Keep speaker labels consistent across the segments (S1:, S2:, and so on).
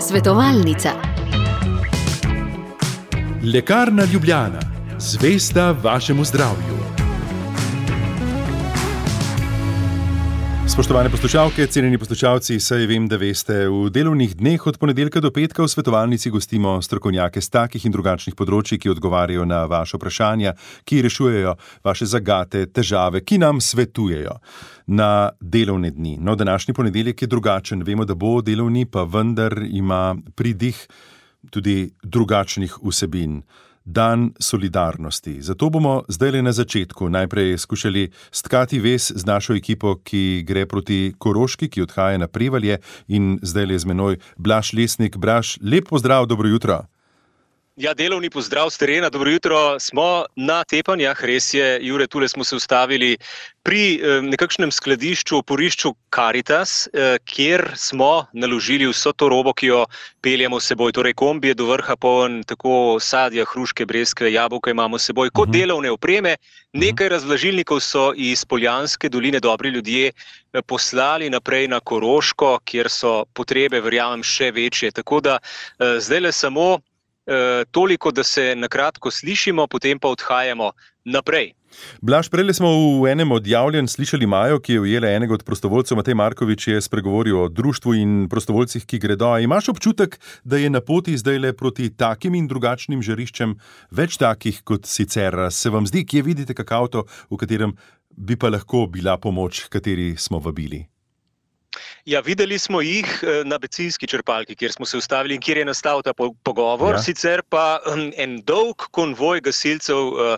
S1: Svetovalnica.
S2: Lekarna Ljubljana, zvesta vašemu zdravju. Spoštovane poslušalke, cenjeni poslušalci, saj vem, da veste, v delovnih dneh od ponedeljka do petka v svetovalnici gostimo strokovnjake z takih in drugačnih področji, ki odgovarjajo na vaše vprašanja, ki rešujejo vaše zagate, težave, ki nam svetujejo na delovne dni. No, današnji ponedeljek je drugačen. Vemo, da bo delovni, pa vendar ima pridih tudi drugačnih vsebin dan solidarnosti. Zato bomo zdaj le na začetku najprej skušali stkati vez z našo ekipo, ki gre proti Koroški, ki odhaja na Prevalje in zdaj le z menoj Blaž Lesnik. Blaž, lep pozdrav, dobro jutro.
S3: Ja, delovni pozdrav z terena, dobro jutro. Smo na tepanjah, res je, Jure, tukaj smo se ustavili pri eh, nekakšnem skladišču, oporišču Caritas, eh, kjer smo naložili vso to robo, ki jo peljemo s seboj. Torej, kombi je do vrha poln, tako sadja, hruške, brezke, jabolka imamo s seboj, kot mhm. delovne opreme. Mhm. Nekaj razložilnikov so iz Poljanske doline dobri ljudje eh, poslali naprej na Koroško, kjer so potrebe, verjamem, še večje. Tako da zdaj le samo. Eh, toliko, da se na kratko slišimo, potem pa odhajamo naprej.
S2: Blaž, prej smo v enem od javljen slišali Majo, ki je ujela enega od prostovoljcev, Matej Markovič, je spregovoril o društvu in prostovoljcih, ki gredo. A imaš občutek, da je na poti zdaj le proti takim in drugačnim žariščem več takih kot sicer? Se vam zdi, kje vidite kak avto, v katerem bi pa lahko bila pomoč, kateri smo vabili?
S3: Ja, videli smo jih eh, na benzinski črpalki, kjer smo se ustavili in kjer je nastal ta pogovor. Ja. Sicer pa hm, en dolg konvoj gasilcev uh,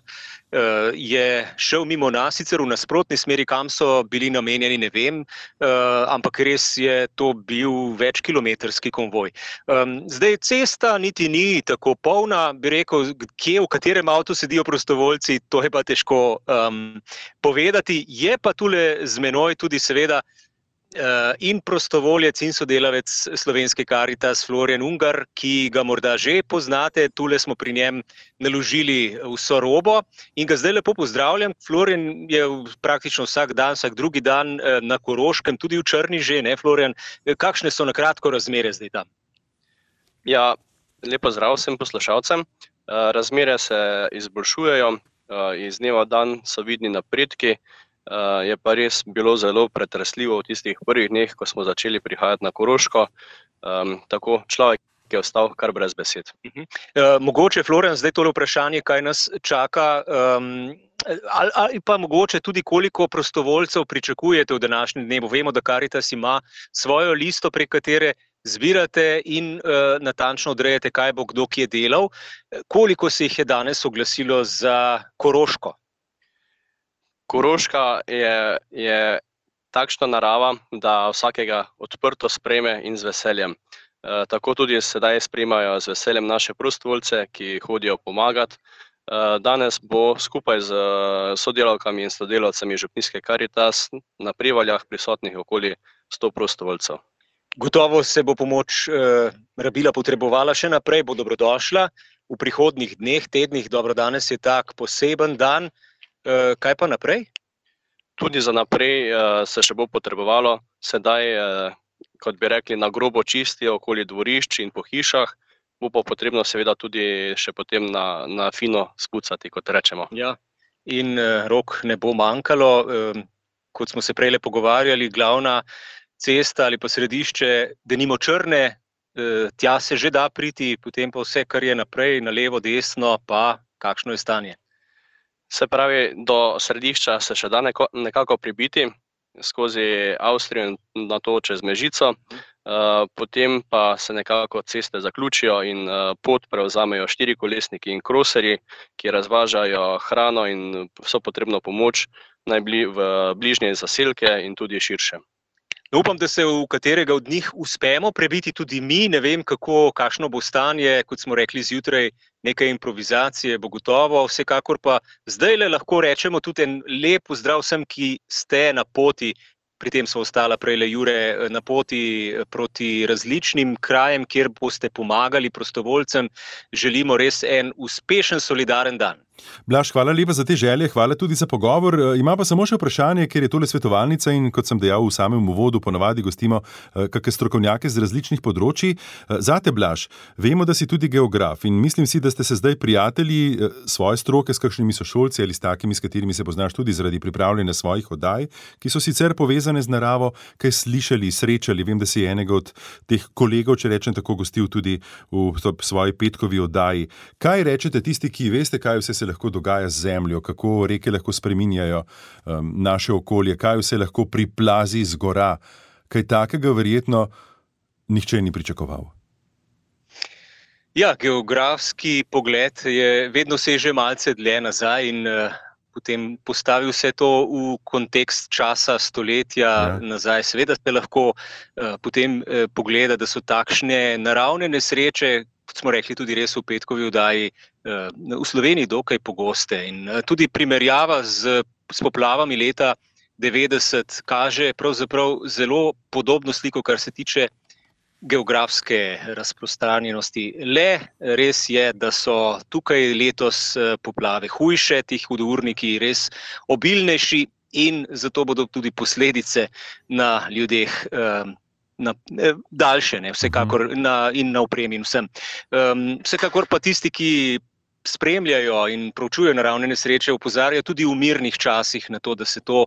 S3: uh, je šel mimo nas, sicer v nasprotni smeri, kam so bili namenjeni, ne vem, uh, ampak res je to bil večkilometrski konvoj. Um, zdaj, cesta niti ni tako polna, bi rekel, kje v katerem avtu sedijo prostovoljci, to je pa težko um, povedati. Je pa tule z menoj tudi, seveda. Eh, in prostovoljec in sodelavec slovenske karitas Florian Ungar, ki ga morda že poznate, tukaj smo pri njem naložili vso robo in ga zdaj lepo pozdravljam. Florian je praktično vsak dan, vsak drugi dan eh, na Koroškem, tudi v Črni že, ne Florian. Eh, kakšne so na kratko razmere zdaj tam?
S4: Ja, lepo zdrav vsem poslušalcem. Razmere se izboljšujejo, iz dneva v dan so vidni napredki. Uh, je pa res bilo zelo pretresljivo v tistih prvih dneh, ko smo začeli prihajati na Koroško. Um, tako človek je ostal kar brez besed. Uh -huh.
S3: uh, mogoče, Florian, zdaj tole vprašanje, kaj nas čaka. Um, ali, ali pa mogoče tudi, koliko prostovoljcev pričakujete v današnjem dnevu? Vemo, da Karitas ima svojo listo, prek katere. Zbirate in uh, natančno odrejate, kaj bo kdo kje delal. Koliko se jih je danes oglasilo za Koroško?
S4: Koroška je, je takšna narava, da vsakega odprto spreme in z veseljem. E, tako tudi sedaj spremajo z veseljem naše prostovoljce, ki hodijo pomagati. E, danes bo skupaj z sodelavkami in sodelavcami Župnijske karitas na privaljah prisotnih okoli 100 prostovoljcev.
S3: Gotovo se bo pomoč eh, rabila potrebovala še naprej, bo dobrodošla v prihodnih dneh, tednih. Dobro, danes je tak poseben dan. Eh, kaj pa naprej?
S4: Tudi za naprej uh, se še bo potrebovalo, sedaj, uh, kot bi rekli, na grobo čistijo okoli dvorišč in po hišah, bo pa potrebno, seveda, tudi še potem na, na fino spucati, kot rečemo.
S3: Ja. In uh, rok ne bo manjkalo, uh, kot smo se prej pogovarjali, glavna cesta ali pa središče, da nimo črne, uh, tja se že da priti, potem pa vse, kar je naprej, na levo, desno, pa kakšno je stanje.
S4: Se pravi, do središča se še da neko, nekako pribiti skozi Avstrijo in na to čez Mežico, uh, potem pa se nekako ceste zaključijo in uh, pot prevzamejo štiri kolesniki in kroserji, ki razvažajo hrano in vso potrebno pomoč naj bili v bližnje zaselke in tudi širše.
S3: No, upam, da se v katerega od njih uspemo prebiti tudi mi. Ne vem, kako, kakšno bo stanje, kot smo rekli zjutraj, nekaj improvizacije, bo gotovo. Vsekakor pa zdaj le lahko rečemo tudi en lep pozdrav vsem, ki ste na poti. Pri tem so ostala prej le Jure na poti proti različnim krajem, kjer boste pomagali prostovoljcem. Želimo res en uspešen, solidaren dan.
S2: Blaž, hvala lepa za te želje, hvala tudi za pogovor. E, ima pa samo še vprašanje, ker je tole svetovalnica in kot sem dejal v samem uvodu, ponavadi gostimo e, kakšne strokovnjake z različnih področji. E, zate, Blaž, vemo, da si tudi geograf in mislim si, da ste se zdaj prijatelji svoje stroke s kakšnimi sošolci ali s takimi, s katerimi se poznaš tudi zaradi pripravljanja svojih oddaj, ki so sicer povezane z naravo, kaj slišali, srečali. Vem, da si enega od teh kolegov, če rečem tako, gostil tudi v svoji petkovi oddaji. Kaj rečete tisti, ki veste, kaj vse se lahko dogaja z zemljo, kako reke lahko spreminjajo um, naše okolje, kaj vse lahko priplazi z gora. Kaj takega verjetno nihče ni pričakoval.
S3: Ja, geografski pogled je vedno seže malce dlje nazaj in uh, potem postavi vse to v kontekst časa, stoletja ja. nazaj. Seveda se lahko uh, potem uh, pogleda, da so takšne naravne nesreče, kot smo rekli, tudi res v petkovi vdaji, v Sloveniji dokaj pogoste. In eh, tudi primerjava z, s poplavami leta 90 kaže zelo podobno sliko, kar se tiče geografske razprostranjenosti. Le res je, da so tukaj letos eh, poplave hujše, ti hudourniki res obilnejši in zato bodo tudi posledice na ljudeh na, eh, daljše, ne, vsekakor mhm. na, in na opremi in vsem. Um, vsekakor pa tisti, ki spremljajo in proučujejo naravne nesreče, upozarjajo tudi v mirnih časih na to, da se to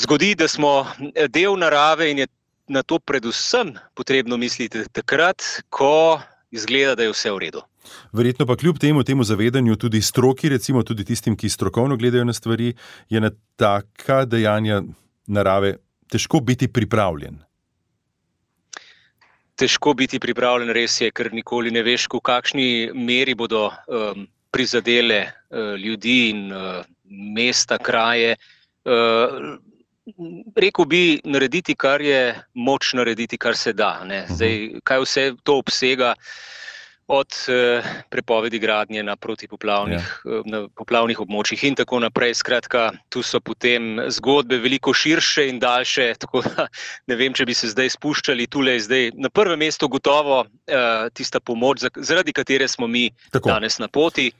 S3: zgodi, da smo eh, del narave in je na to predvsem potrebno misliti takrat, ko izgleda, da je vse v redu.
S2: Verjetno pa kljub temu, temu zavedanju, tudi stroki, recimo tudi tistim, ki strokovno gledajo na stvari, je na taka dejanja narave težko biti pripravljen
S3: težko biti pripravljen, res je, ker nikoli ne veš, v kakšni meri bodo um, prizadele uh, ljudi in uh, mesta, kraje. Uh, Rekl bi, narediti, kar je moč narediti, kar se da. Mhm. Zdaj, kaj vse to obsega, uh, od eh, prepovedi gradnje na protipoplavnih ja. Eh, na poplavnih območjih in tako naprej. Skratka, tu so potem zgodbe veliko širše in daljše, tako da ne vem, če bi se zdaj spuščali tukaj. Zdaj, na prvem mestu gotovo uh, tista pomoč, zaradi katere smo mi tako. danes na poti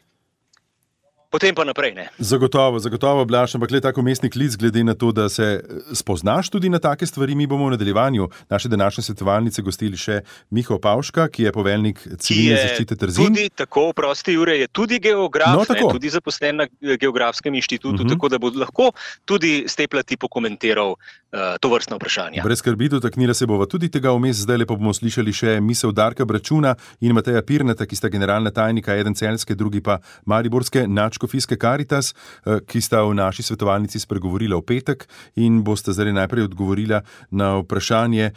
S3: potem pa naprej. Ne.
S2: Zagotovo, zagotovo, Blaž, ampak le tako mestni klic, glede na to, da se eh, spoznaš tudi na take stvari. Mi bomo v nadaljevanju naše današnje svetovalnice gostili še Miho Pavška, ki je poveljnik civilne zaščite Trzin.
S3: Tudi tako, prosti Jure, je tudi geograf, no, ne, tudi zaposlen na Geografskem inštitutu, uh mhm. -huh. tako da bo lahko tudi steplati pokomentiral uh, to vrstno vprašanje.
S2: Brez skrbi, dotaknila se bova tudi tega vmes, zdaj lepo bomo slišali še misel Darka Bračuna in Mateja Pirneta, ki sta generalna tajnika, eden celske, drugi pa Mariborske načko. Škofijske Karitas, eh, ki sta v naši svetovalnici spregovorila v petek in boste zdaj najprej odgovorila na vprašanje.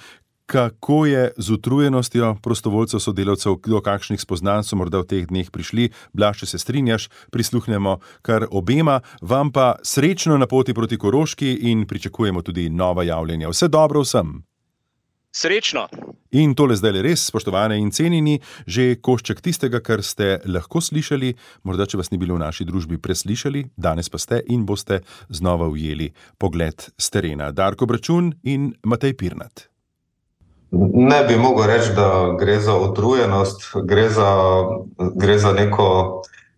S2: Kako je z utrujenostjo prostovoljcev, sodelavcev, do kakšnih spoznanj so morda v teh dneh prišli, blaž, če se strinjaš, prisluhnemo kar obema, vam pa srečno na poti proti Koroški in pričakujemo tudi nova javljanja. Vse dobro vsem!
S3: Srečno!
S2: In tole zdaj le res, spoštovane in cenjeni, že košček tistega, kar ste lahko slišali, morda če vas ni bilo v naši družbi preslišali, danes pa ste in boste znova ujeli pogled z terena. Darko Bračun in Matej Pirnat.
S1: Ne bi mogel reči, da gre za utrujenost, gre za, gre za neko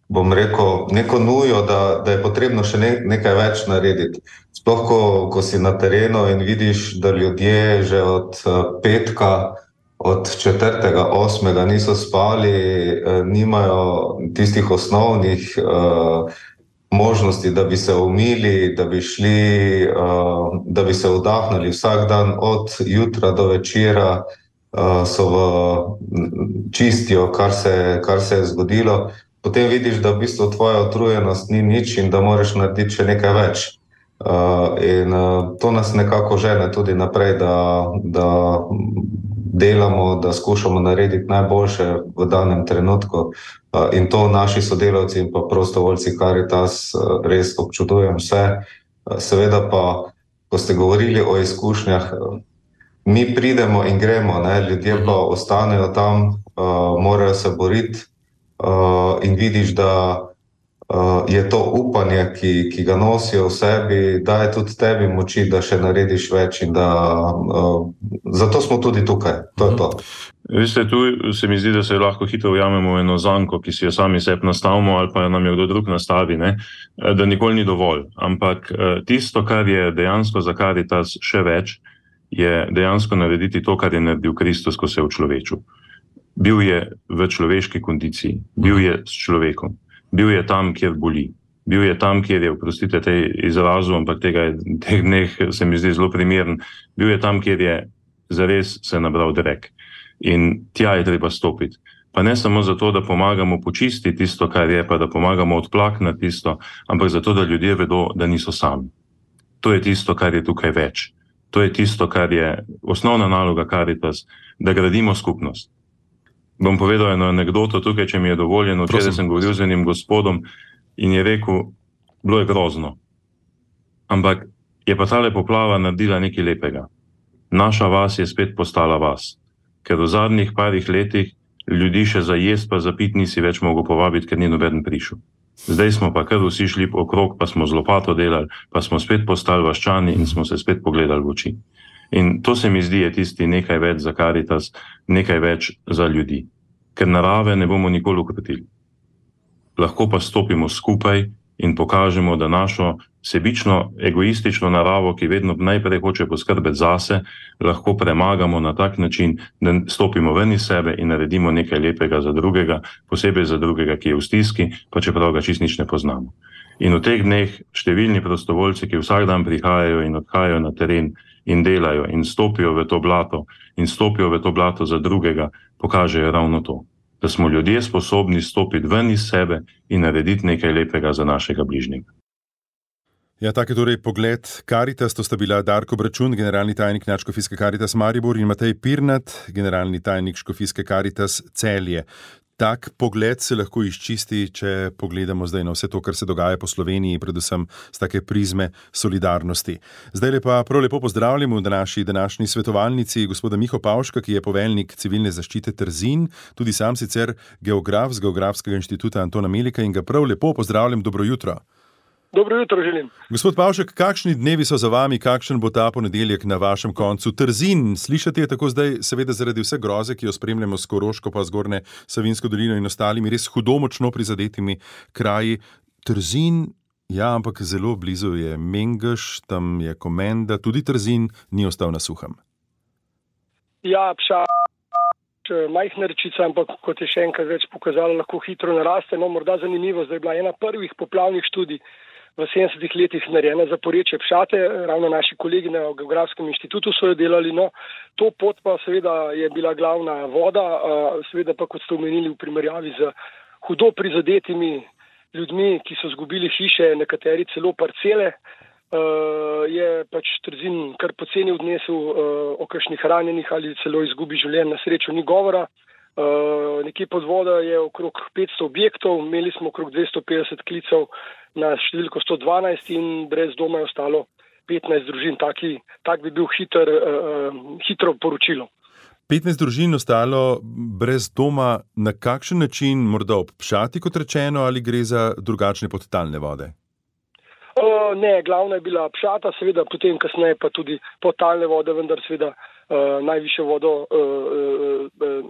S1: bom rekel, neko nujo, da, da je potrebno še ne, nekaj več narediti. Sploh, ko, ko si na terenu in vidiš, da ljudje že od uh, petka, od četrtega, osmega niso spali, uh, nimajo tistih osnovnih uh, možnosti, da bi se umili, da bi šli, uh, da bi se vdahnili vsak dan, od jutra do večera. Uh, so v čistijo, kar se, kar se je zgodilo potem vidiš, da v bistvu tvoja utrujenost ni nič in da moraš narediti še nekaj več. Uh, in uh, to nas nekako žene tudi naprej, da, da delamo, da skušamo narediti najboljše v danem trenutku. Uh, in to naši sodelavci in pa prostovoljci, kar je uh, res občudujem vse. Seveda pa, ko ste govorili o izkušnjah, mi pridemo in gremo, ne? ljudje pa mhm. ostanejo tam, uh, morajo se boriti uh, in vidiš, da uh, je to upanje, ki, ki ga nosijo v sebi, da je tudi tebi moči, da še narediš več. Da, uh, zato smo tudi tukaj. To to.
S5: Veste, tu se mi zdi, da se lahko hitro ujamemo v eno zanko, ki si jo sami sebi nastavimo, ali pa nam jo kdo drug nastavi, ne? da nikoli ni dovolj. Ampak tisto, kar je dejansko za karitas še več, je dejansko narediti to, kar je naredil Kristus, ko se je v človeku. Bil je v človeški kondiciji, bil je s človekom, bil je tam, kjer boli, bil je tam, kjer je, oprostite, te izrazu, ampak tega je teh dneh se mi zdi zelo primeren, bil je tam, kjer je zares se nabral drek in tja je treba stopiti. Pa ne samo zato, da pomagamo počistiti tisto, kar je, pa da pomagamo odplakniti tisto, ampak zato, da ljudje vedo, da niso sami. To je tisto, kar je tukaj več. To je tisto, kar je osnovna naloga Karitas, da gradimo skupnost. Bom povedal eno anegdoto tukaj, če mi je dovoljeno. Včeraj sem govoril z enim gospodom in je rekel, bilo je grozno. Ampak je pa ta poplava naredila nekaj lepega. Naša vas je spet postala vas. Ker v zadnjih parih letih ljudi še za jesti, pa za pit nisi več mogel povabiti, ker ni noben prišel. Zdaj smo pa kar vsi šli okrog, pa smo z lopato delali, pa smo spet postali vaščani in smo se spet pogledali v oči. In to se mi zdi, je tisti nekaj več za karitas, nekaj več za ljudi. Ker narave ne bomo nikoli ukrotili. Lahko pa stopimo skupaj in pokažemo, da našo sebično, egoistično naravo, ki vedno najprej hoče poskrbeti zase, lahko premagamo na tak način, da stopimo ven iz sebe in naredimo nekaj lepega za drugega, posebej za drugega, ki je v stiski, pa čeprav ga čist nič ne poznamo. In v teh dneh številni prostovoljci, ki vsak dan prihajajo in odhajajo na teren in delajo in stopijo v to blato in stopijo v to blato za drugega, pokažejo ravno to da smo ljudje sposobni stopiti ven iz sebe in narediti nekaj lepega za našega bližnjega.
S2: Ja, tak je torej pogled Karitas, to sta bila Darko Bračun, generalni tajnik Načkofijske Karitas Maribor in Matej Pirnat, generalni tajnik Škofijske Karitas Celje. Tak pogled se lahko izčisti, če pogledamo zdaj na vse to, kar se dogaja po Sloveniji, predvsem z take prizme solidarnosti. Zdaj pa prav lepo pozdravljamo v naši današnji svetovalnici gospoda Miho Pavška, ki je poveljnik civilne zaščite Trzin, tudi sam sicer geograf z Geografskega inštituta Antona Melika in ga prav lepo pozdravljam, dobro jutro.
S6: Dobro jutro, želim.
S2: Gospod Pavšek, kakšni dnevi so za vami, kakšen bo ta ponedeljek na vašem koncu? Trzin, slišati je tako zdaj, seveda zaradi vse groze, ki jo spremljamo s Koroško, pa zgornje Savinsko dolino in ostalimi res hudo močno prizadetimi kraji. Trzin, ja, ampak zelo blizu je Mengeš, tam je komenda, tudi Trzin ni ostal na suhem.
S6: Ja, pša. Majhna rečica, ampak kot je še enkrat več pokazala, lahko hitro naraste. No, morda zanimivo, zdaj je bila ena prvih poplavnih študij v 70-ih letih narejena za poreče pšate, ravno naši kolegi na Geografskem inštitutu so jo delali. No, to pot pa seveda je bila glavna voda, seveda pa kot ste omenili v primerjavi z hudo prizadetimi ljudmi, ki so zgubili hiše, nekateri celo parcele, je pač Trzin kar poceni odnesel o kakšnih ranjenih ali celo izgubi življenj, na srečo ni govora. Uh, nekje pod vodo je okrog 500 objektov, imeli smo okrog 250 klicev na številko 112 in brez doma je ostalo 15 družin. Taki, tak bi bil hiter, uh, hitro poročilo.
S2: 15 družin ostalo brez doma, na kakšen način, morda ob pšati, kot rečeno, ali gre za drugačne podtalne vode?
S6: Uh, ne, glavna je bila pšata, seveda potem kasneje pa tudi podtalne vode, vendar seveda uh, najvišjo vodo, uh, uh,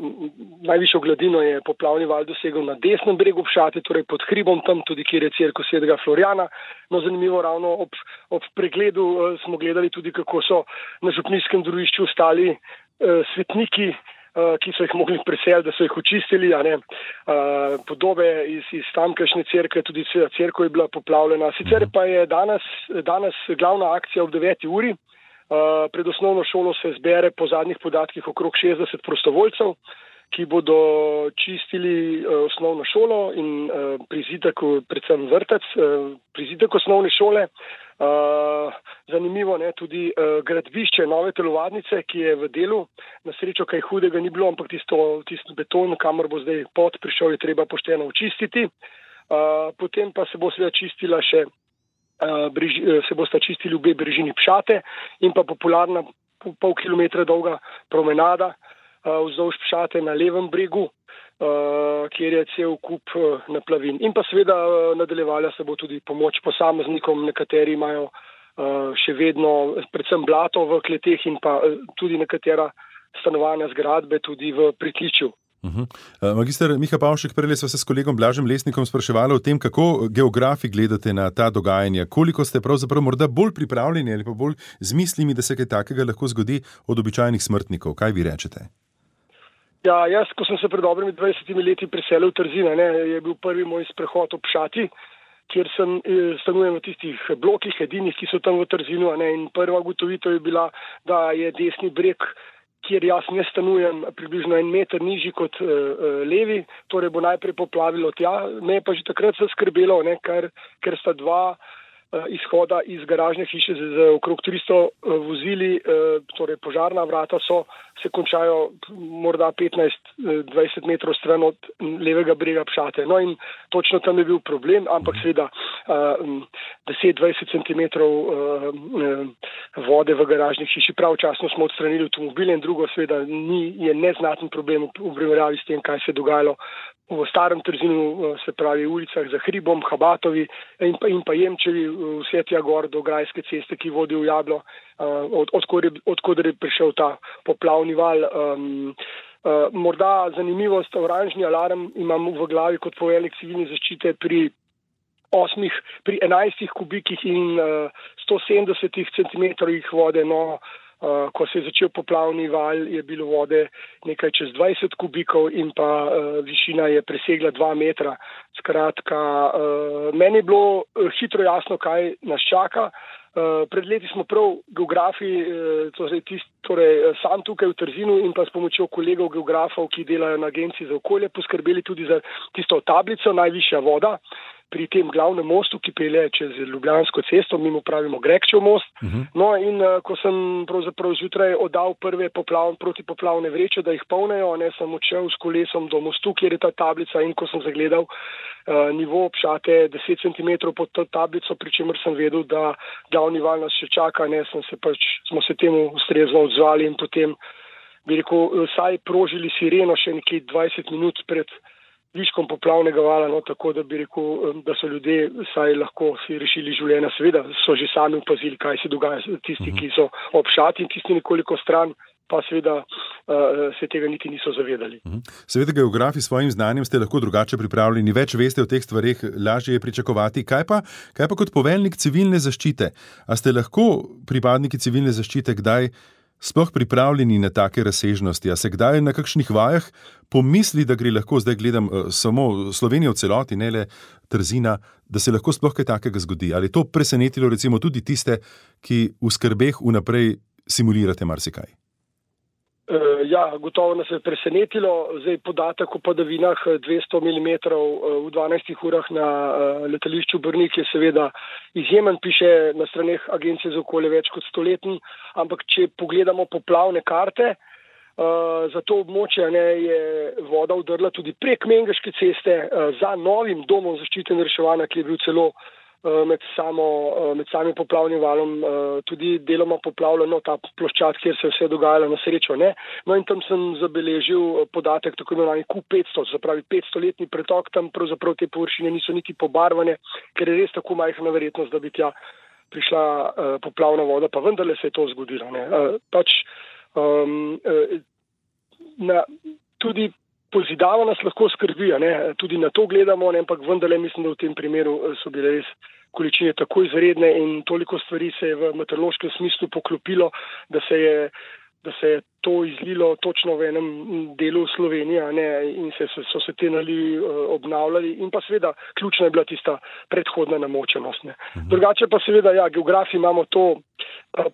S6: najvišjo gladino je poplavni val dosegel na desnem bregu Pšate, torej pod hribom tam, tudi kjer je crkva svetega Floriana. No, zanimivo, ravno ob, ob pregledu smo gledali tudi, kako so na župnijskem družišču ostali svetniki. Ki so jih mogli preseliti, da so jih očistili, podobe iz, iz tamkajšnje crkve, tudi crkva je bila poplavljena. Sicer pa je danes, danes glavna akcija ob 9. uri, Eh, pred osnovno šolo se zbere po zadnjih podatkih okrog 60 prostovoljcev, ki bodo čistili uh, osnovno šolo in uh, prizidek, predvsem vrtec, prizidek osnovne šole. Zanimivo je tudi gradbišče nove telovadnice, ki je v delu. Na srečo, kaj hudega ni bilo, ampak tisto, tisto beton, kamor bo zdaj pot prišel, je treba pošteno očistiti. Potem pa se bo seveda čistila še Eh, eh, se bosta čistili obe brežini Pšate in pa popularna pol kilometra dolga promenada eh, vzdolž Pšate na levem bregu. kjer je cel kup naplavin. In pa seveda nadaljevala se bo tudi pomoč posameznikom, nekateri imajo še vedno predvsem blato v kleteh in pa tudi nekatera stanovanja zgradbe tudi v pritličju.
S2: Uh -huh. Magister Miha Pavšek, prej smo se s kolegom Blažem Lesnikom spraševali o tem, kako geografi gledate na ta dogajanja, koliko ste pravzaprav morda bolj pripravljeni ali pa bolj z mislimi, da se kaj takega lahko zgodi od običajnih smrtnikov. Kaj vi rečete?
S6: Ja, jaz, ko sem se pred dobrimi 20 leti preselil v Trzina, ne, je bil prvi moj sprehod ob Šati, kjer sem eh, stanujem v tistih blokih, edinih, ki so tam v Trzinu. Ne, in prva ugotovitev je bila, da je desni breg kjer jaz ne stanujem, približno en meter nižji kot uh, levi, torej bo najprej poplavilo tja. Me je pa že takrat zaskrbelo, ne, ker, ker sta dva izhoda iz garažne hiše z, z okrog 300 uh, vozili, uh, torej požarna vrata so, se končajo morda 15-20 metrov stran od levega brega Pšate. No in točno tam je bil problem, ampak seveda uh, 10-20 cm vode v garažni hiši. Pravčasno smo odstranili avtomobile in drugo seveda ni, je neznaten problem v primerjavi s tem, kaj se je dogajalo v starem trzinu, se pravi ulicah za Hribom, Habatovi in pa, in pa Jemčevi, vse tja gor do Grajske ceste, ki vodi v Jablo, od, odkud je prišel ta poplavni val. Um, uh, morda zanimivost, oranžni alarm imam v glavi kot poveljnik civilne zaščite pri osmih, pri enajstih kubikih in uh, 170 cm vode. No, Uh, ko se je začel poplavni val, je bilo vode nekaj čez 20 kubikov in pa uh, višina je presegla 2 metra. Skratka, uh, meni je bilo hitro jasno, kaj nas čaka. Uh, pred leti smo prav geografi, uh, torej, tist, torej sam tukaj v Trzinu in pa s pomočjo kolegov geografov, ki delajo na agenciji za okolje, poskrbeli tudi za tisto tablico, najvišja voda. Pri tem glavnem mostu, ki pele čez Ljubljansko cesto, mi mu pravimo Grekčev most. Uh mhm. -huh. No, in uh, ko sem pravzaprav zjutraj oddal prve poplav, protipoplavne vreče, da jih polnejo, ne sem odšel s kolesom do mostu, kjer je ta tablica in ko sem zagledal uh, nivo obšate 10 cm pod to tablico, pri čemer sem vedel, da glavni val nas še čaka, ne sem se pač, smo se temu ustrezno odzvali in potem bi rekel, vsaj prožili sireno še nekje 20 minut pred viškom poplavnega vala, no, tako da bi rekel, da so ljudje vsaj lahko si rešili življenja. Seveda so že sami upazili, kaj se dogaja, tisti, ki so obšati in tisti nekoliko stran. Pa seveda uh, se tega niti niso zavedali.
S2: Mhm. Seveda, geografi s svojim znanjem ste lahko drugače pripravljeni, več veste o teh stvarih, lažje je pričakovati. Kaj pa, kaj pa kot poveljnik civilne zaščite? A ste lahko pripadniki civilne zaščite kdaj sploh pripravljeni na take razsežnosti? A se kdaj na kakšnih vajah pomisli, da gre lahko, zdaj gledam uh, samo Slovenijo v celoti, ne le Trzina, da se lahko sploh kaj takega zgodi? Ali je to presenetilo recimo tudi tiste, ki v skrbeh vnaprej simulirate marsikaj?
S6: Uh, ja, gotovo nas je presenetilo. Zdaj podatek o padavinah 200 mm v 12 urah na letališču Brnik je seveda izjemen, piše na straneh Agencije za okolje več kot stoleten, ampak če pogledamo poplavne karte, za to območje ne, je voda udrla tudi prek Mengaške ceste za novim domom zaščite in reševanja, ki je bil celo uh, Eh, med, samo, eh, med samim poplavnim valom eh, tudi deloma poplavljeno ta ploščad, kjer se je vse dogajalo na srečo. Ne? No in tam sem zabeležil podatek tako imenovani Q500, se pravi 500-letni pretok, tam pravzaprav te površine niso niti pobarvane, ker je res tako majhna verjetnost, da bi tja prišla poplavna voda, pa vendarle se je to zgodilo. Uh, pač, um, na, tudi pozidava nas lahko skrbi, tudi na to gledamo, ne? ampak vendarle mislim, da v tem primeru eh, so bile res količine tako izredne in toliko stvari se je v meteorološkem smislu poklopilo, da se je da se je to izlilo točno v enem delu Slovenije ne, in se, so se te nali uh, obnavljali in pa seveda ključna je bila tista predhodna namočenost. Ne. Mhm. Drugače pa seveda, ja, geografi imamo to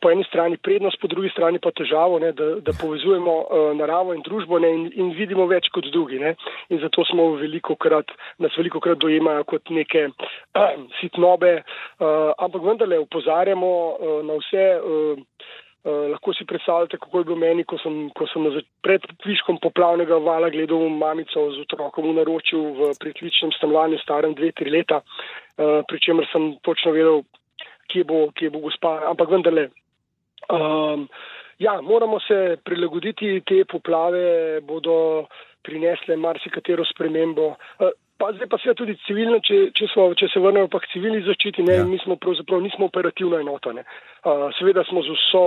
S6: po eni strani prednost, po drugi strani pa težavo, ne, da, da povezujemo uh, naravo in družbo ne, in, in vidimo več kot drugi. Ne. In zato smo veliko krat, nas veliko krat dojemajo kot neke uh, sitnobe, uh, ampak vendarle upozarjamo uh, na vse. Uh, Uh, lahko si predstavljate, kako je bilo meni, ko sem, ko sem pred viškom poplavnega vala gledal mamico z otrokom v naročju v pritličnem stanovanju, starem dve, tri leta, uh, pri čemer sem točno vedel, kje bo, kje bo gospa. Ampak vendarle, um, Ja, moramo se prilagoditi, te poplave bodo prinesle marsikatero spremembo. Eh, pa zdaj pa se tudi civilno, če, če, smo, če se vrnemo pa k civilni zaščiti, ne, ja. mi smo pravzaprav nismo operativna enota. Uh, seveda smo z vso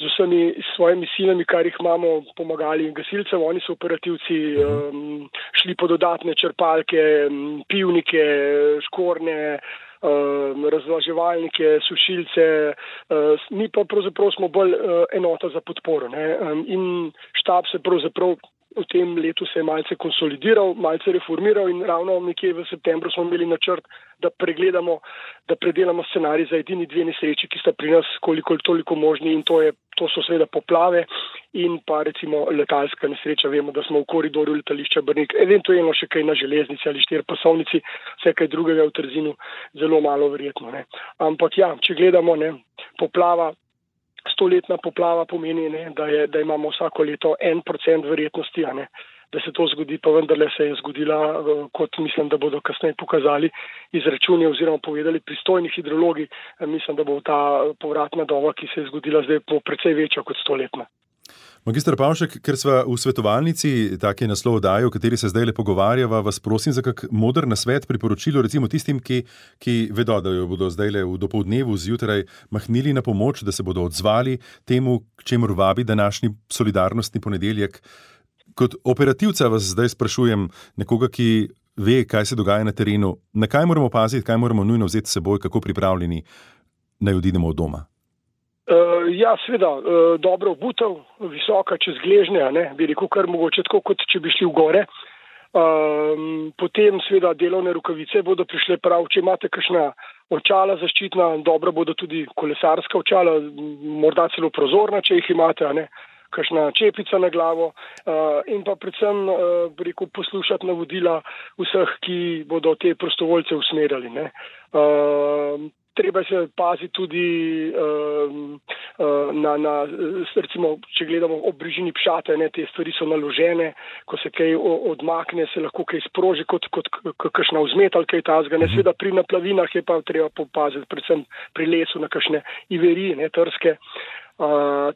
S6: z vsemi svojimi silami, kar jih imamo, pomagali gasilcem, oni so operativci, um, šli po dodatne črpalke, pivnike, škorne. Uh, razlaževalnike, sušilce, uh, mi pa pravzaprav smo bolj uh, enota za podporo. Um, in štab se pravzaprav v tem letu se je malce konsolidiral, malce reformiral in ravno nekje v septembru smo imeli načrt, da pregledamo, da predelamo scenarij za edini dve nesreči, ki sta pri nas koliko toliko možni in to, je, to so seveda poplave in pa recimo letalska nesreča. Vemo, da smo v koridorju letališča Brnik, eventualno še kaj na železnici ali štir pasovnici, vse kaj drugega v Trzinu, zelo malo verjetno. Ne. Ampak ja, če gledamo, ne, poplava stoletna poplava pomeni, ne, da, je, da imamo vsako leto en procent verjetnosti, ne, da se to zgodi, pa vendarle se je zgodila, eh, kot mislim, da bodo kasneje pokazali izračuni oziroma povedali pristojni hidrologi. Eh, mislim, da bo ta povratna doba, ki se je zgodila zdaj, precej večja kot stoletna.
S2: Magistr Pavšek, ker smo v svetovalnici, tako je naslov oddaje, o kateri se zdaj le pogovarjava, vas prosim za kak modr nasvet, priporočilo recimo tistim, ki, ki vedo, da jo bodo zdaj le v dopoldnevu zjutraj mahnili na pomoč, da se bodo odzvali temu, k čemu vabi današnji solidarnostni ponedeljek. Kot operativca vas zdaj sprašujem, nekoga, ki ve, kaj se dogaja na terenu, na kaj moramo paziti, kaj moramo nujno vzeti s seboj, kako pripravljeni naj odidemo od doma.
S6: Uh, ja, seveda, uh, dobro obutev, visoka čez gležnje, ne, bi rekel, kar mogoče tako, kot če bi šli v gore. Um, potem, seveda, delovne rukavice bodo prišle prav, če imate kakšna očala zaščitna, dobro bodo tudi kolesarska očala, morda celo prozorna, če jih imate, ne, kakšna čepica na glavo uh, in pa predvsem, uh, bi rekel, poslušati navodila vseh, ki bodo te prostovoljce usmerjali. Uh, treba se paziti tudi um, uh, na, na recimo, če gledamo ob bližini pšate, ne, te stvari so naložene, ko se kaj odmakne, se lahko kaj sproži kot, kot kakšna vzmet ali kaj tazga. Ne, seveda pri naplavinah je pa treba popaziti, predvsem pri lesu na kakšne iverije, ne, trske. Uh,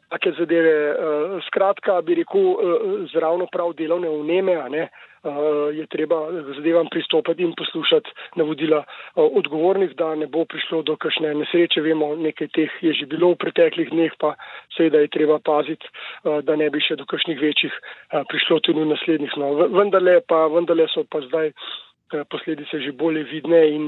S6: take zadeve, uh, skratka, bi rekel, uh, zravno prav delovne vneme, ne, uh, uh, je treba zadevam pristopiti in poslušati navodila uh, odgovornih, da ne bo prišlo do kakšne nesreče. Vemo, nekaj teh je že bilo v preteklih dneh, pa seveda je treba paziti, uh, da ne bi še do kakšnih večjih uh, prišlo tudi v naslednjih. No, vendarle, pa, vendarle so pa zdaj uh, posledice že bolje vidne in,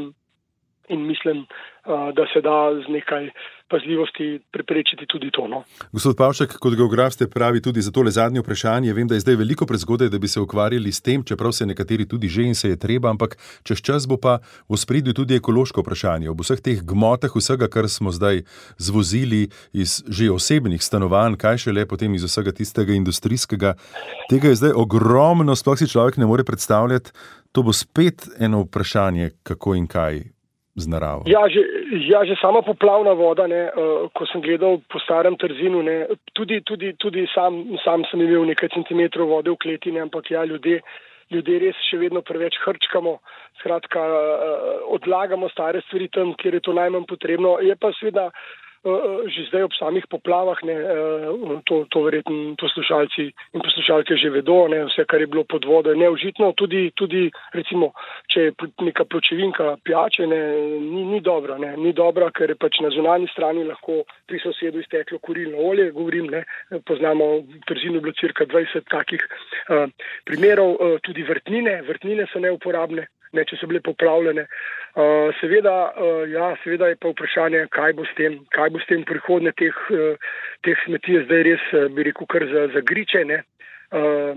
S6: in mislim, uh, da se da z nekaj pazljivosti preprečiti tudi to. No.
S2: Gospod Pavšek, kot geograf ste pravi tudi za tole zadnje vprašanje. Vem, da je zdaj veliko prezgodaj, da bi se ukvarjali s tem, čeprav se nekateri tudi že in se je treba, ampak čez čas bo pa v spredju tudi ekološko vprašanje. Ob vseh teh gmotah, vsega, kar smo zdaj zvozili iz že osebnih stanovanj, kaj še le potem iz vsega tistega industrijskega, tega je zdaj ogromno, sploh si človek ne more predstavljati. To bo spet eno vprašanje, kako in kaj z naravo.
S6: Ja, že, ja, že sama poplavna voda, ne, uh, ko sem gledal po starem trzinu, ne, tudi, tudi, tudi sam, sam sem imel nekaj centimetrov vode v kleti, ne, ampak ja, ljudje, ljudje res še vedno preveč hrčkamo, skratka, uh, odlagamo stare stvari tam, kjer je to najmanj potrebno. Je pa seveda. Eh, že zdaj ob samih poplavah, ne, eh, to, to verjetno poslušalci in poslušalke že vedo, ne, vse, kar je bilo pod vodo, je neužitno, tudi, tudi recimo, če je neka pločevinka pijače, ne, ni, ni dobra, ne, ni dobra, ker je pač na zunanji strani lahko pri sosedu izteklo kurilno olje, govorim, ne, poznamo v Trzinu bilo cirka 20 takih uh, primerov, uh, tudi vrtnine, vrtnine so neuporabne, ne, če so bile poplavljene. Uh, seveda, uh, ja, seveda je pa vprašanje, kaj bo s tem, kaj bo s tem prihodne teh, uh, teh smeti, zdaj res, bi rekel, kar za, za griče. Ne. Uh,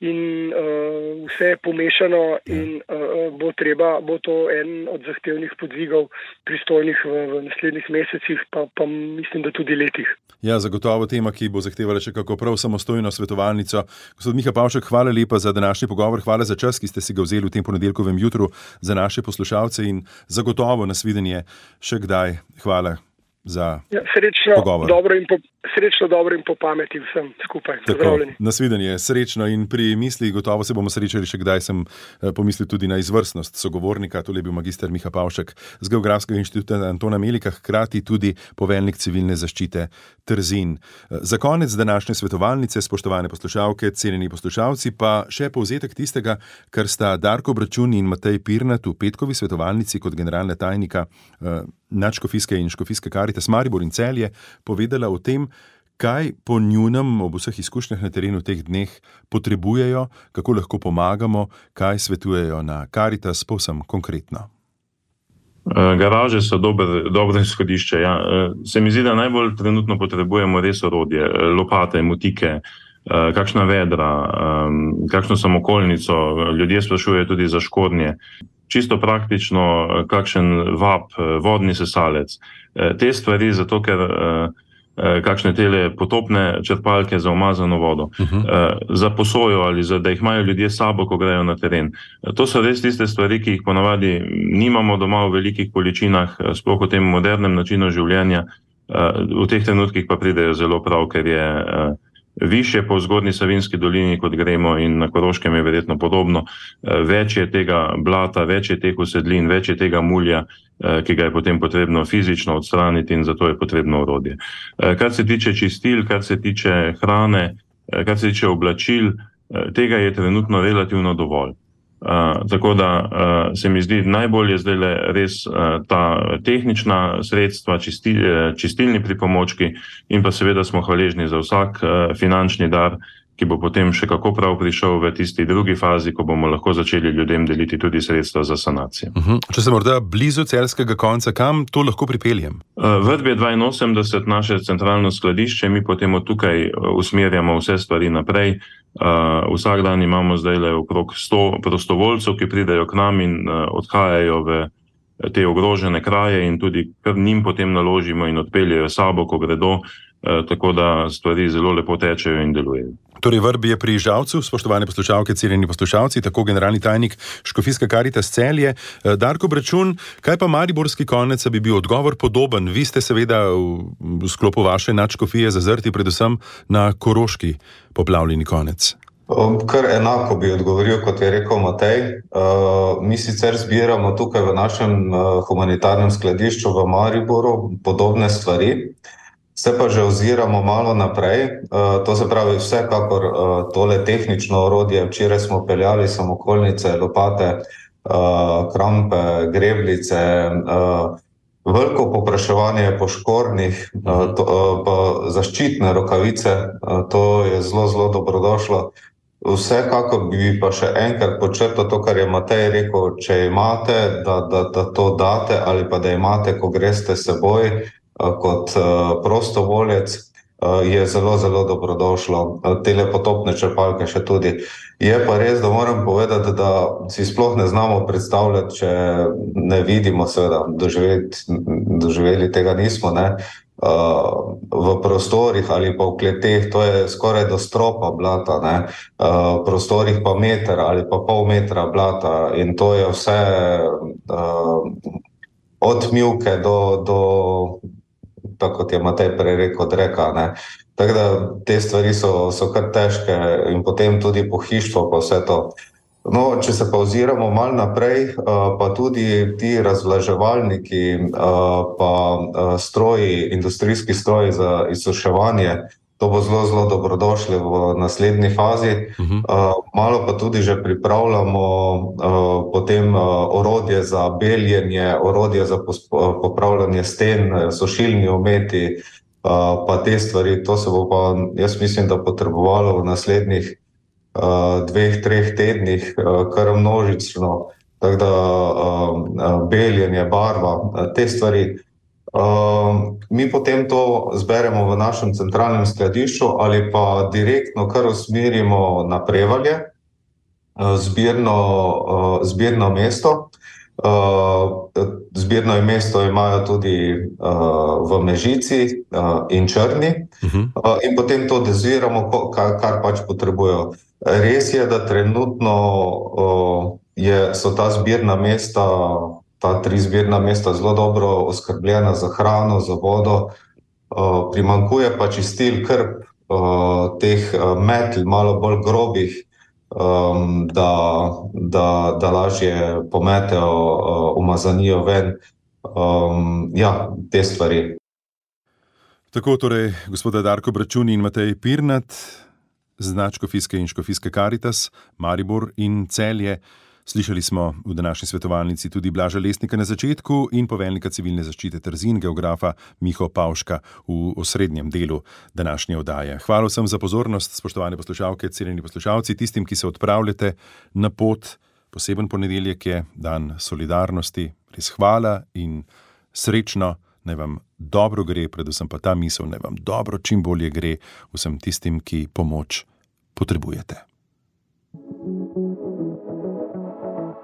S6: in uh, vse je pomešano, ja. in uh, bo, treba, bo to en od zahtevnih podvigov, pristojnih v, v naslednjih mesecih, pa, pa mislim, da tudi letih.
S2: Ja, zagotovo tema, ki bo zahtevala še kako prav samostojno svetovalnico. Gospod Miha Pavšek, hvala lepa za današnji pogovor, hvala za čas, ki ste si ga vzeli v tem ponedeljkovem jutru za naše poslušalce in zagotovo nas videnje še kdaj. Hvala. Za
S6: ja, srečno,
S2: pogovor.
S6: Dobro po, srečno, dobro in po pameti vsem skupaj.
S2: Nasvidenje, srečno in pri misli, gotovo se bomo srečali še kdaj. Sem eh, pomislil tudi na izvrstnost sogovornika, to je bil magister Miha Pavšek z Geografskega inštituta Antona Melika, hkrati tudi poveljnik civilne zaščite Trzin. Eh, za konec današnje svetovalnice, spoštovane poslušalke, cenjeni poslušalci, pa še povzetek tistega, kar sta Darko Bračun in Matej Pirnat v petkovi svetovalnici kot generalna tajnika eh, nadškofijske in škofijske karite Smaribor in Celje povedala o tem, kaj po njunem, ob vseh izkušnjah na terenu v teh dneh, potrebujejo, kako lahko pomagamo, kaj svetujejo na karitas, povsem konkretno.
S5: Eh, garaže so dober, dobro izhodišče. Ja. Eh, se mi zdi, da najbolj trenutno potrebujemo res orodje, eh, lopate, motike, kakšna vedra, kakšno samokolnico. Ljudje sprašujejo tudi za škornje čisto praktično, eh, kakšen vab, eh, vodni sesalec. Eh, te stvari, zato ker kakšne tele potopne črpalke za umazano vodo, uh -huh. za posojo ali za, da jih imajo ljudje sabo, ko grejo na teren. To so res tiste stvari, ki jih ponavadi nimamo doma v velikih količinah, sploh v tem modernem načinu življenja. V teh trenutkih pa pridejo zelo prav, ker je više po zgodni Savinski dolini, kot gremo, in na Koroškem je verjetno podobno. Eh, več je tega blata, več je teh usedlin, več je tega mulja, eh, ki ga je potem potrebno fizično odstraniti, in zato je potrebno orodje. Eh, kar se tiče čistil, kar se tiče hrane, kar se tiče oblačil, tega je trenutno relativno dovolj. Uh, tako da uh, se mi zdi najbolje zdaj le res uh, ta tehnična sredstva, čisti, čistilni pripomočki in pa seveda smo hvaležni za vsak uh, finančni dar, ki bo potem še kako prav prišel v tisti drugi fazi, ko bomo lahko začeli ljudem deliti tudi sredstva za sanacijo. Uh
S2: mhm. -huh. Če sem morda blizu celskega konca, kam to lahko pripeljem?
S5: Uh, v Dve 82 naše centralno skladišče, mi potem od tukaj usmerjamo vse stvari naprej. Uh, vsak dan imamo zdaj le okrog 100 prostovoljcev, ki pridejo k nam in uh, odhajajo v te ogrožene kraje, in tudi kar njim potem naložimo in odpeljejo sabo, ko gredo, tako da stvari zelo lepo tečejo in delujejo.
S2: Torej, vrb je pri Žavcu, spoštovane poslušalke, cenjeni poslušalci, tako generalni tajnik Škofijska karita z celje. Darko Bračun, kaj pa Mariborski konec, bi bil odgovor podoben? Vi ste seveda v, sklopu vaše nadškofije zazrti predvsem na koroški poplavljeni konec.
S1: Kar enako bi odgovoril, kot je rekel Matej. Uh, mi sicer zbiramo tukaj v našem uh, humanitarnem skladišču v Mariboru podobne stvari, se pa že oziramo malo naprej. Uh, to se pravi, vsekakor tole tehnično orodje. Včeraj smo peljali samokolnice, lopate, krampe, greblice. Veliko popraševanje je po škornih, to, pa zaščitne rokavice, to je zelo, zelo dobrodošlo. Vsekakor bi pa še enkrat počrtal to, kar je Matej rekel, če imate, da, da, da to date ali pa da imate, ko greste seboj kot prostovoljec, je zelo, zelo dobrodošlo. Tele potopne črpalke še tudi. Je pa res, da moram povedati, da si sploh ne znamo predstavljati, če ne vidimo, seveda, doživeli tega nismo, ne, v prostorih ali pa v kleteh, to je skoraj do stropa blata, ne? v prostorih pa meter ali pa pol metra blata in to je vse od mjuke do, do tako kot je Matej prej rekel, dreka. Ne? Tako da te stvari so, so kar težke in potem tudi pohištvo pa vse to. No, če se pa oziramo malo naprej, eh, pa tudi ti razvlaževalniki, eh, pa eh, stroji, industrijski stroji za izsuševanje, to bo zelo, zelo dobrodošli v naslednji fazi. Uh. -huh. Malo pa tudi že pripravljamo potem orodje za beljenje, orodje za popravljanje sten, sušilni ometi, pa te stvari. To se bo pa, jaz mislim, da potrebovalo v naslednjih dveh, treh tednih, kar množično, tako da beljenje, barva, te stvari. Mi potem to zberemo v našem centralnem skladišču ali pa direktno kar usmerimo na prevalje, zbirno, zbirno mesto. Zbirno je mesto imajo tudi v Mežici in Črni uh -huh. in potem to deziramo, kar, pač potrebujejo. Res je, da trenutno je, so ta zbirna mesta ta tri zbirna mesta zelo dobro oskrbljena za hrano, za vodo, primankuje pa čistil krp, teh metl, malo bolj grobih, da, da, da lažje pometejo umazanijo ven. Ja, te stvari.
S2: Tako torej, gospoda Darko Bračuni in Matej Pirnat, značko Fiske in Škofiske Karitas, Maribor in Celje. Slišali smo v današnji svetovalnici tudi Blaža Lesnika na začetku in poveljnika civilne zaščite Trzin, geografa Miho Pavška v osrednjem delu današnje oddaje. Hvala vsem za pozornost, spoštovane poslušalke, cenjeni poslušalci, tistim, ki se odpravljate na pot. Poseben ponedeljek je dan solidarnosti, res hvala in srečno, naj vam dobro gre, predvsem pa ta misel, naj vam dobro, čim bolje gre vsem tistim, ki pomoč potrebujete.